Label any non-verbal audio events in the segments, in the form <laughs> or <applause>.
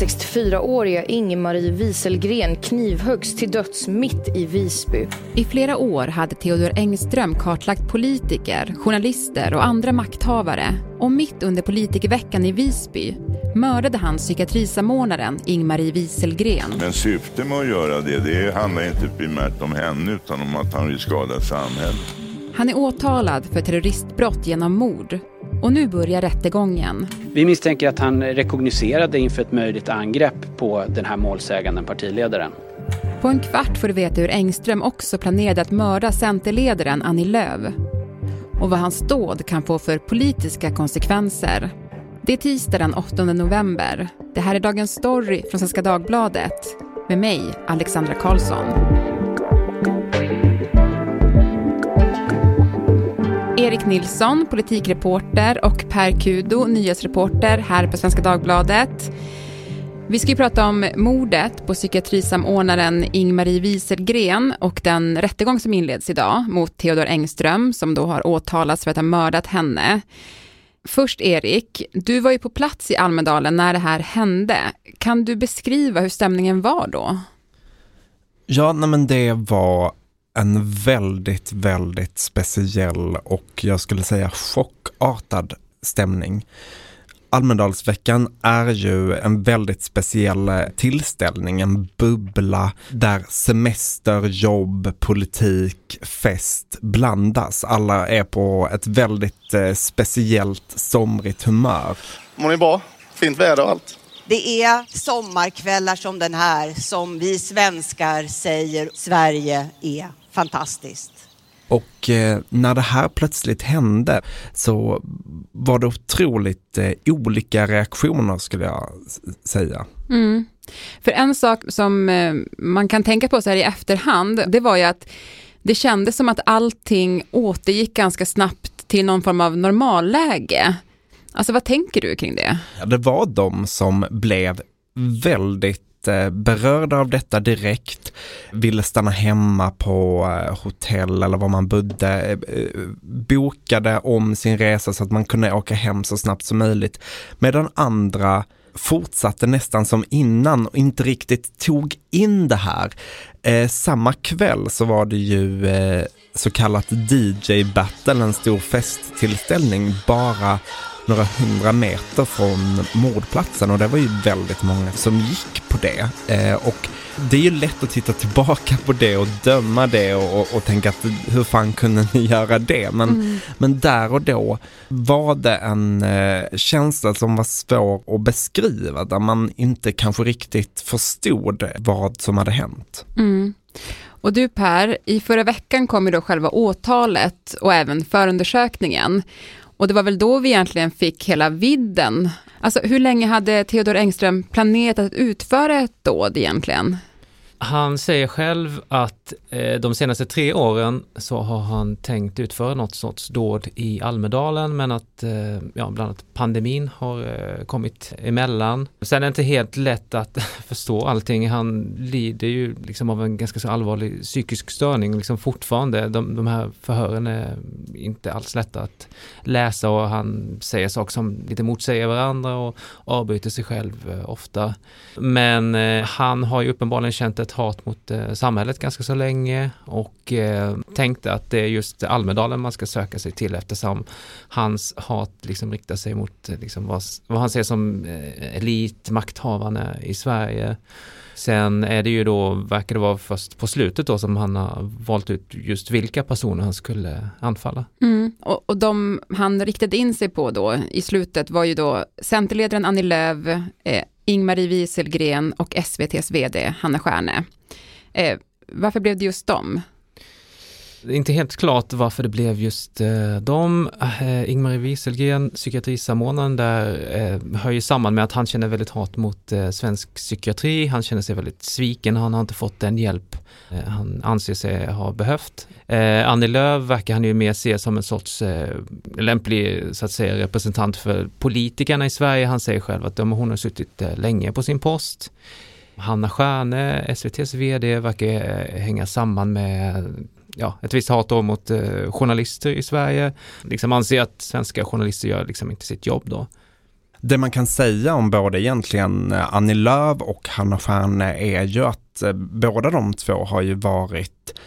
64-åriga Ingmarie Wieselgren knivhöggs till döds mitt i Visby. I flera år hade Theodor Engström kartlagt politiker, journalister och andra makthavare. Och mitt under politikerveckan i Visby mördade han psykiatrisamordnaren Ingmarie Wieselgren. Men syftet med att göra det, det handlar inte primärt om henne utan om att han vill skada samhället. Han är åtalad för terroristbrott genom mord och nu börjar rättegången. Vi misstänker att han rekognoserade inför ett möjligt angrepp på den här målsäganden partiledaren. På en kvart får du veta hur Engström också planerade att mörda Centerledaren Annie Lööf och vad hans dåd kan få för politiska konsekvenser. Det är tisdag den 8 november. Det här är Dagens Story från Svenska Dagbladet med mig, Alexandra Karlsson. Erik Nilsson, politikreporter och Per Kudo, nyhetsreporter här på Svenska Dagbladet. Vi ska ju prata om mordet på psykiatrisamordnaren Ingmarie Wieselgren och den rättegång som inleds idag mot Theodor Engström som då har åtalats för att ha mördat henne. Först Erik, du var ju på plats i Almedalen när det här hände. Kan du beskriva hur stämningen var då? Ja, nej men det var en väldigt, väldigt speciell och jag skulle säga chockartad stämning. Almedalsveckan är ju en väldigt speciell tillställning, en bubbla där semester, jobb, politik, fest blandas. Alla är på ett väldigt eh, speciellt somrigt humör. Mår ni bra? Fint väder och allt? Det är sommarkvällar som den här som vi svenskar säger Sverige är fantastiskt. Och eh, när det här plötsligt hände så var det otroligt eh, olika reaktioner skulle jag säga. Mm. För en sak som eh, man kan tänka på så här i efterhand, det var ju att det kändes som att allting återgick ganska snabbt till någon form av normalläge. Alltså vad tänker du kring det? Ja, det var de som blev väldigt Eh, berörda av detta direkt, ville stanna hemma på eh, hotell eller var man bodde, eh, bokade om sin resa så att man kunde åka hem så snabbt som möjligt. Medan andra fortsatte nästan som innan och inte riktigt tog in det här. Eh, samma kväll så var det ju eh, så kallat DJ-battle, en stor festtillställning bara några hundra meter från mordplatsen och det var ju väldigt många som gick på det. Eh, och det är ju lätt att titta tillbaka på det och döma det och, och, och tänka att hur fan kunde ni göra det? Men, mm. men där och då var det en eh, känsla som var svår att beskriva, där man inte kanske riktigt förstod vad som hade hänt. Mm. Och du Per, i förra veckan kom ju då själva åtalet och även förundersökningen. Och det var väl då vi egentligen fick hela vidden. Alltså hur länge hade Theodor Engström planerat att utföra ett dåd egentligen? Han säger själv att eh, de senaste tre åren så har han tänkt utföra något sorts dåd i Almedalen men att eh, ja, bland annat pandemin har eh, kommit emellan. Sen är det inte helt lätt att <laughs> förstå allting. Han lider ju liksom av en ganska så allvarlig psykisk störning liksom fortfarande. De, de här förhören är inte alls lätta att läsa och han säger saker som lite motsäger varandra och avbryter sig själv eh, ofta. Men eh, han har ju uppenbarligen känt ett hat mot eh, samhället ganska så länge och eh, tänkte att det är just Almedalen man ska söka sig till eftersom hans hat liksom riktar sig mot eh, liksom vad, vad han ser som eh, elit, makthavarna i Sverige. Sen är det ju då, verkar det vara först på slutet då som han har valt ut just vilka personer han skulle anfalla. Mm. Och, och de han riktade in sig på då i slutet var ju då Centerledaren Annie Lööf, eh, Ingmarie Wieselgren och SVTs vd Hanna Stjärne. Eh, varför blev det just dem? Det är inte helt klart varför det blev just eh, dem. Eh, Ingmar Wieselgren, psykiatrisamordnaren där, eh, hör ju samman med att han känner väldigt hat mot eh, svensk psykiatri. Han känner sig väldigt sviken, han har inte fått den hjälp eh, han anser sig ha behövt. Eh, Annie Lööf verkar han ju mer se som en sorts eh, lämplig så att säga, representant för politikerna i Sverige. Han säger själv att de, hon har suttit eh, länge på sin post. Hanna Stjärne, SVTs VD, verkar eh, hänga samman med ja, ett visst hat mot eh, journalister i Sverige. Liksom anser att svenska journalister gör liksom inte sitt jobb då. Det man kan säga om både egentligen eh, Annie Lööf och Hanna Stjärne är ju att eh, båda de två har ju varit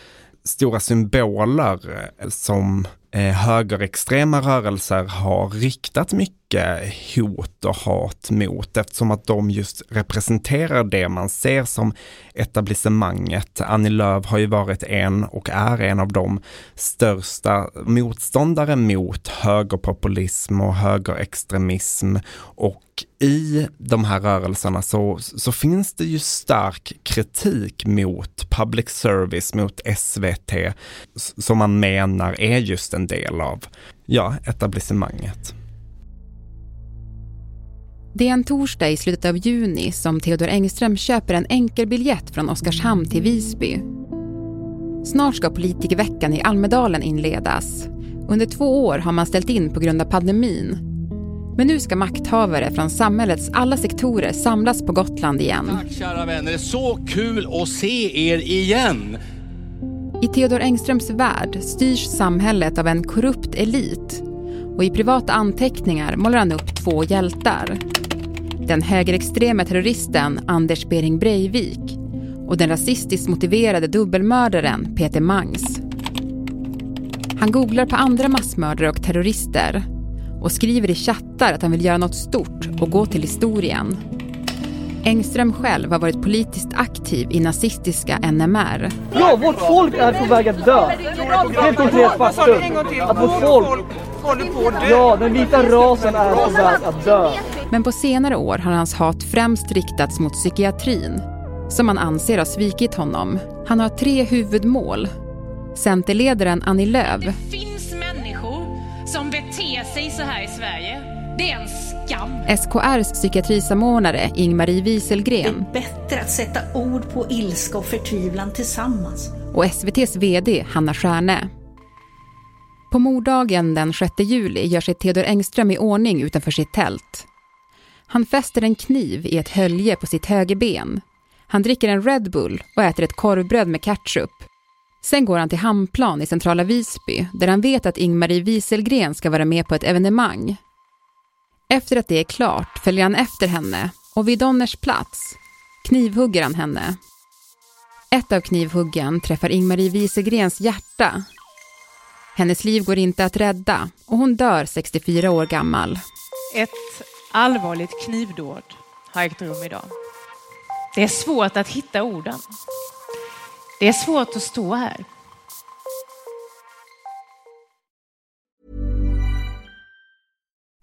stora symboler eh, som Eh, högerextrema rörelser har riktat mycket hot och hat mot eftersom att de just representerar det man ser som etablissemanget. Annie Lööf har ju varit en och är en av de största motståndare mot högerpopulism och högerextremism och i de här rörelserna så, så finns det ju stark kritik mot public service, mot SVT, som man menar är just en del av ja, etablissemanget. Det är en torsdag i slutet av juni som Theodor Engström köper en enkelbiljett från Oskarshamn till Visby. Snart ska politikerveckan i Almedalen inledas. Under två år har man ställt in på grund av pandemin. Men nu ska makthavare från samhällets alla sektorer samlas på Gotland igen. Tack kära vänner, det är så kul att se er igen! I Theodor Engströms värld styrs samhället av en korrupt elit och i privata anteckningar målar han upp två hjältar. Den högerextrema terroristen Anders Bering Breivik och den rasistiskt motiverade dubbelmördaren Peter Mangs. Han googlar på andra massmördare och terrorister och skriver i chattar att han vill göra något stort och gå till historien. Engström själv har varit politiskt aktiv i nazistiska NMR. Ja, vårt folk är på väg att dö. Helt konkret faktum. Att vårt folk Ja, den vita rasen är på väg att dö. Men på senare år har hans hat främst riktats mot psykiatrin, som han anser har svikit honom. Han har tre huvudmål. Centerledaren Annie Lööf. Det finns människor som beter sig så här i Sverige. Det är en skam. SKRs psykiatrisamordnare Ingmarie Wieselgren. Det är bättre att sätta ord på ilska och förtvivlan tillsammans. Och SVTs VD Hanna Stjärne. På morddagen den 6 juli gör sig Theodor Engström i ordning utanför sitt tält. Han fäster en kniv i ett hölje på sitt högerben. Han dricker en Red Bull och äter ett korvbröd med ketchup. Sen går han till Hamplan i centrala Visby där han vet att Ingmarie Wieselgren ska vara med på ett evenemang. Efter att det är klart följer han efter henne och vid Donners plats knivhugger han henne. Ett av knivhuggen träffar Ingmarie Wieselgrens hjärta. Hennes liv går inte att rädda och hon dör 64 år gammal. Ett allvarligt knivdåd har ägt rum idag. Det är svårt att hitta orden. Det är svårt att stå här.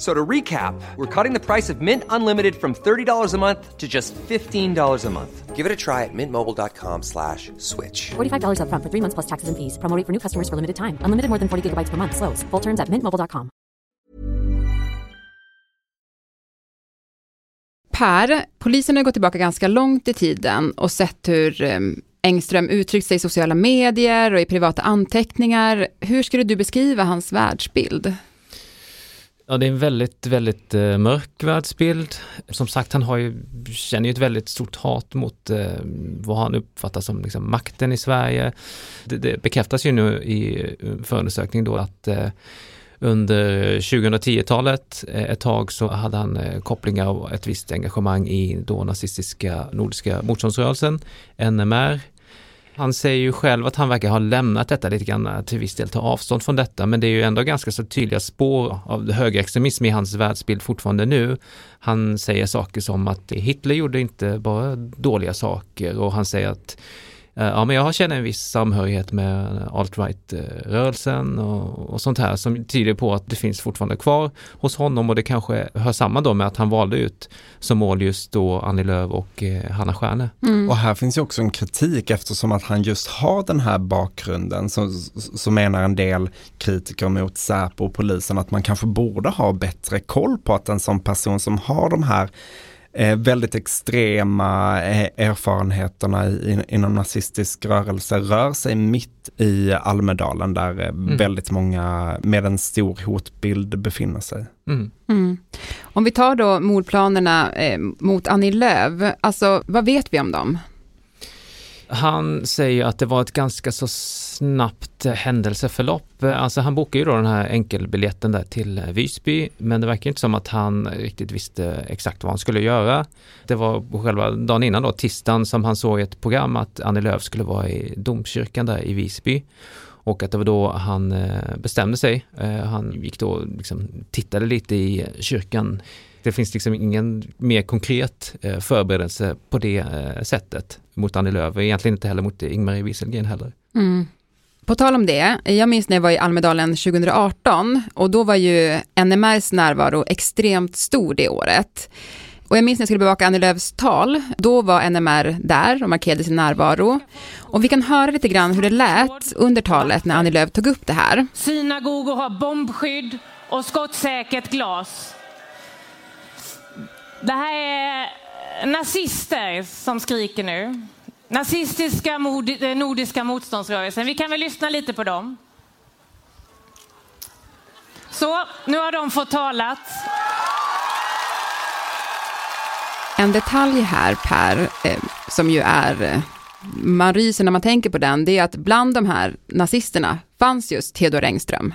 So to recap, we're cutting the price of Mint Unlimited from $30 a month to just $15 a month. Give it a try at mintmobile.com slash switch. $45 up front for three months plus taxes and fees. Promo for new customers for limited time. Unlimited more than 40 gigabytes per month. Slows. Full terms at mintmobile.com. Per, polisen har gått tillbaka ganska långt i tiden och sett hur um, Engström uttryckt sig i sociala medier och i privata anteckningar. Hur skulle du beskriva hans världsbild? Ja, det är en väldigt, väldigt eh, mörk världsbild. Som sagt, han har ju, känner ju ett väldigt stort hat mot eh, vad han uppfattar som liksom, makten i Sverige. Det, det bekräftas ju nu i eh, förundersökning då att eh, under 2010-talet eh, ett tag så hade han eh, kopplingar och ett visst engagemang i då nazistiska Nordiska motståndsrörelsen, NMR. Han säger ju själv att han verkar ha lämnat detta lite grann, till viss del ta avstånd från detta, men det är ju ändå ganska så tydliga spår av högerextremism i hans världsbild fortfarande nu. Han säger saker som att Hitler gjorde inte bara dåliga saker och han säger att ja, men jag känner en viss samhörighet med alt-right-rörelsen och, och, sånt här som tyder på att det finns fortfarande kvar hos honom och det kanske hör samman då med att han valde ut som mål just då Annie Lööf och eh, Hanna Stjärne. Mm. Och här finns ju också en kritik eftersom att han just har den här bakgrunden så, så menar en del kritiker mot Säpo och polisen att man kanske borde ha bättre koll på att en sån person som har de här eh, väldigt extrema eh, erfarenheterna i, inom nazistisk rörelse rör sig mitt i Almedalen där eh, mm. väldigt många med en stor hotbild befinner sig. Mm. Mm. Om vi tar då mordplanerna eh, mot Annie Lööf, alltså vad vet vi om dem? Han säger att det var ett ganska så snabbt händelseförlopp. Alltså han bokade ju då den här enkelbiljetten där till Visby, men det verkar inte som att han riktigt visste exakt vad han skulle göra. Det var själva dagen innan då, tisdagen, som han såg i ett program att Annie Lööf skulle vara i domkyrkan där i Visby och att det var då han eh, bestämde sig. Eh, han gick då liksom, tittade lite i kyrkan det finns liksom ingen mer konkret eh, förberedelse på det eh, sättet mot Annie Lööf, egentligen inte heller mot Ingmarie Wieselgren heller. Mm. På tal om det, jag minns när jag var i Almedalen 2018 och då var ju NMRs närvaro extremt stor det året. Och jag minns när jag skulle bevaka Annie Lööfs tal, då var NMR där och markerade sin närvaro. Och vi kan höra lite grann hur det lät under talet när Annie Lööf tog upp det här. Synagogor har bombskydd och skottsäkert glas. Det här är nazister som skriker nu. Nazistiska eh, nordiska motståndsrörelsen. Vi kan väl lyssna lite på dem. Så, nu har de fått talat. En detalj här Per, eh, som ju är, eh, man ryser när man tänker på den, det är att bland de här nazisterna fanns just Theodor Engström.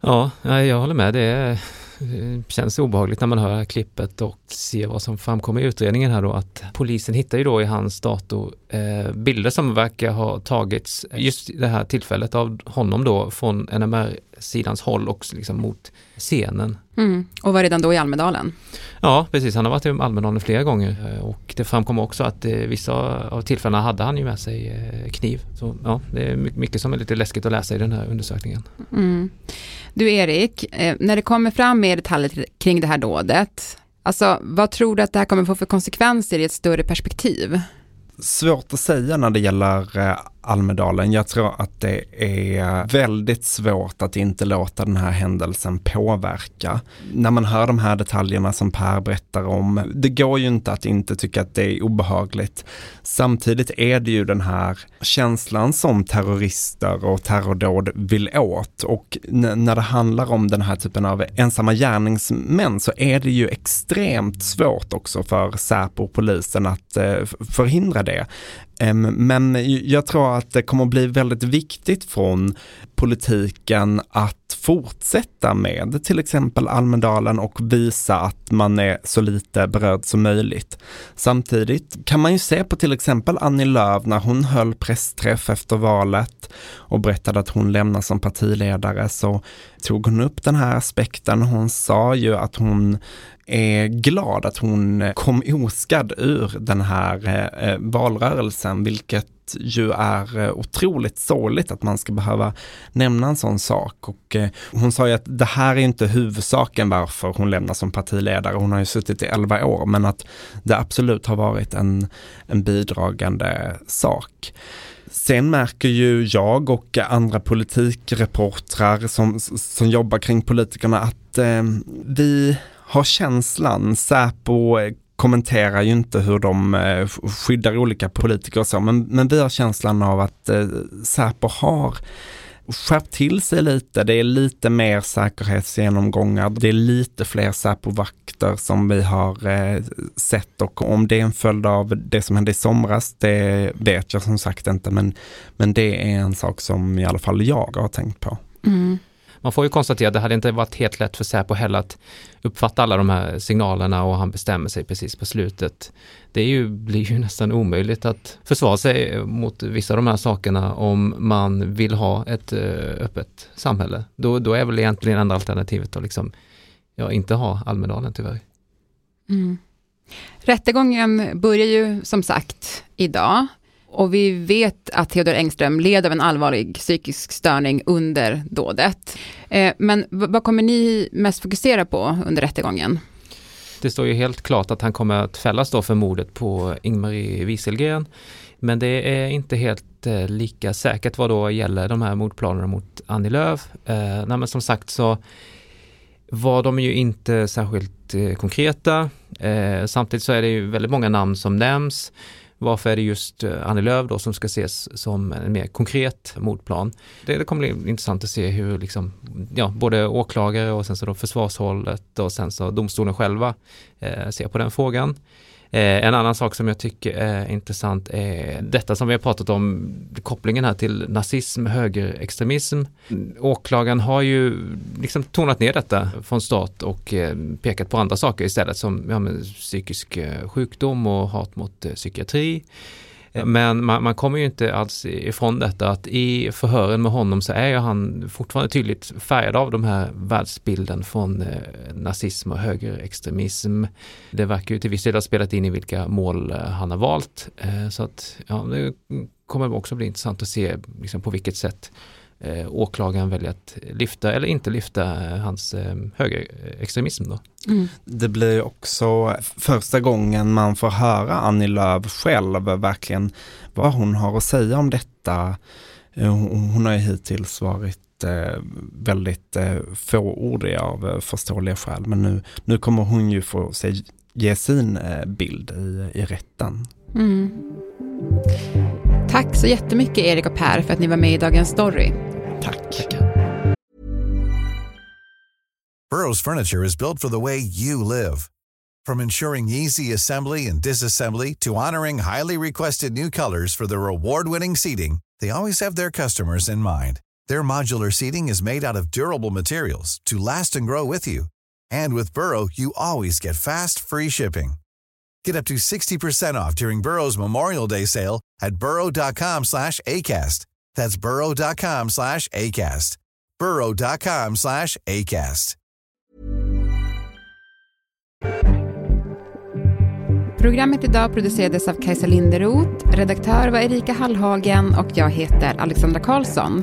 Ja, jag håller med. Det är det Eh, känns obehagligt när man hör klippet och ser vad som framkommer i utredningen här då att polisen hittar ju då i hans dator eh, bilder som verkar ha tagits just det här tillfället av honom då från NMR NMR-sidans håll och liksom mot scenen. Mm. Och var redan då i Almedalen? Ja, precis. Han har varit i Almedalen flera gånger eh, och det framkom också att eh, vissa av tillfällena hade han ju med sig eh, kniv. Så ja, det är mycket som är lite läskigt att läsa i den här undersökningen. Mm. Du Erik, när det kommer fram mer detaljer kring det här dådet, alltså vad tror du att det här kommer få för konsekvenser i ett större perspektiv? Svårt att säga när det gäller Almedalen. Jag tror att det är väldigt svårt att inte låta den här händelsen påverka. När man hör de här detaljerna som Per berättar om, det går ju inte att inte tycka att det är obehagligt. Samtidigt är det ju den här känslan som terrorister och terrordåd vill åt och när det handlar om den här typen av ensamma gärningsmän så är det ju extremt svårt också för Säpo och polisen att eh, förhindra det. Men jag tror att det kommer att bli väldigt viktigt från politiken att fortsätta med till exempel Almedalen och visa att man är så lite berörd som möjligt. Samtidigt kan man ju se på till exempel Annie Lööf när hon höll pressträff efter valet och berättade att hon lämnar som partiledare så tog hon upp den här aspekten. Hon sa ju att hon är glad att hon kom oskadd ur den här eh, valrörelsen, vilket ju är eh, otroligt sorgligt att man ska behöva nämna en sån sak. Och eh, hon sa ju att det här är inte huvudsaken varför hon lämnar som partiledare. Hon har ju suttit i elva år, men att det absolut har varit en, en bidragande sak. Sen märker ju jag och andra politikreportrar som, som jobbar kring politikerna att eh, vi har känslan, Säpo eh, kommenterar ju inte hur de eh, skyddar olika politiker och så, men, men vi har känslan av att eh, Säpo har skärpt till sig lite. Det är lite mer säkerhetsgenomgångar. Det är lite fler Säpo-vakter som vi har eh, sett och om det är en följd av det som hände i somras, det vet jag som sagt inte, men, men det är en sak som i alla fall jag har tänkt på. Mm man får ju konstatera att det hade inte varit helt lätt för Säpo heller att uppfatta alla de här signalerna och han bestämmer sig precis på slutet. Det är ju, blir ju nästan omöjligt att försvara sig mot vissa av de här sakerna om man vill ha ett eh, öppet samhälle. Då, då är väl egentligen enda alternativet att liksom, ja, inte ha Almedalen tyvärr. Mm. Rättegången börjar ju som sagt idag. Och vi vet att Theodor Engström led av en allvarlig psykisk störning under dådet. Eh, men vad kommer ni mest fokusera på under rättegången? Det står ju helt klart att han kommer att fällas då för mordet på Ingmarie Wieselgren. Men det är inte helt eh, lika säkert vad då gäller de här mordplanerna mot Annie Lööf. Eh, nej, men som sagt så var de ju inte särskilt eh, konkreta. Eh, samtidigt så är det ju väldigt många namn som nämns. Varför är det just eh, Annie Lööf då som ska ses som en mer konkret motplan? Det, det kommer bli intressant att se hur liksom, ja, både åklagare och sen så då försvarshållet och sen så domstolen själva eh, ser på den frågan. Eh, en annan sak som jag tycker är intressant är detta som vi har pratat om, kopplingen här till nazism, högerextremism. Åklagaren har ju liksom tonat ner detta från start och eh, pekat på andra saker istället som ja, psykisk eh, sjukdom och hat mot eh, psykiatri. Men man, man, kommer ju inte alls ifrån detta att i förhören med honom så är ju han fortfarande tydligt färgad av de här världsbilden från eh, nazism och högerextremism. Det verkar ju till viss del ha spelat in i vilka mål eh, han har valt. Eh, så att ja, det kommer också bli intressant att se liksom, på vilket sätt eh, åklagaren väljer att lyfta eller inte lyfta eh, hans eh, högerextremism. Då. Mm. Det blir också första gången man får höra Annie Lööf själv verkligen vad hon har att säga om detta. Eh, hon har ju hittills varit eh, väldigt eh, fåordig av förståeliga skäl men nu, nu kommer hon ju få se, ge sin bild i, i rätten. Mm. Tack så jättemycket Erik och Per för att ni var med i Dagens Story. Tack. Burrows furniture is built for the way you live. From ensuring easy assembly and disassembly to honoring highly requested new colors for their award-winning seating, they always have their customers in mind. Their modular seating is made out of durable materials to last and grow with you. And with Burrow, you always get fast, free shipping. Get up to 60% off during Burrow's Memorial Day sale at burrow.com slash ACAST. That's burrow.com slash ACAST. burrow.com slash ACAST. Programmet idag producerades av Kajsa Linderoth, redaktör var Erika Hallhagen och jag heter Alexandra Karlsson.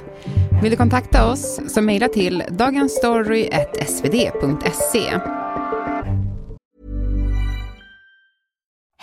Vill du kontakta oss så mejla till dagensstory.svd.se.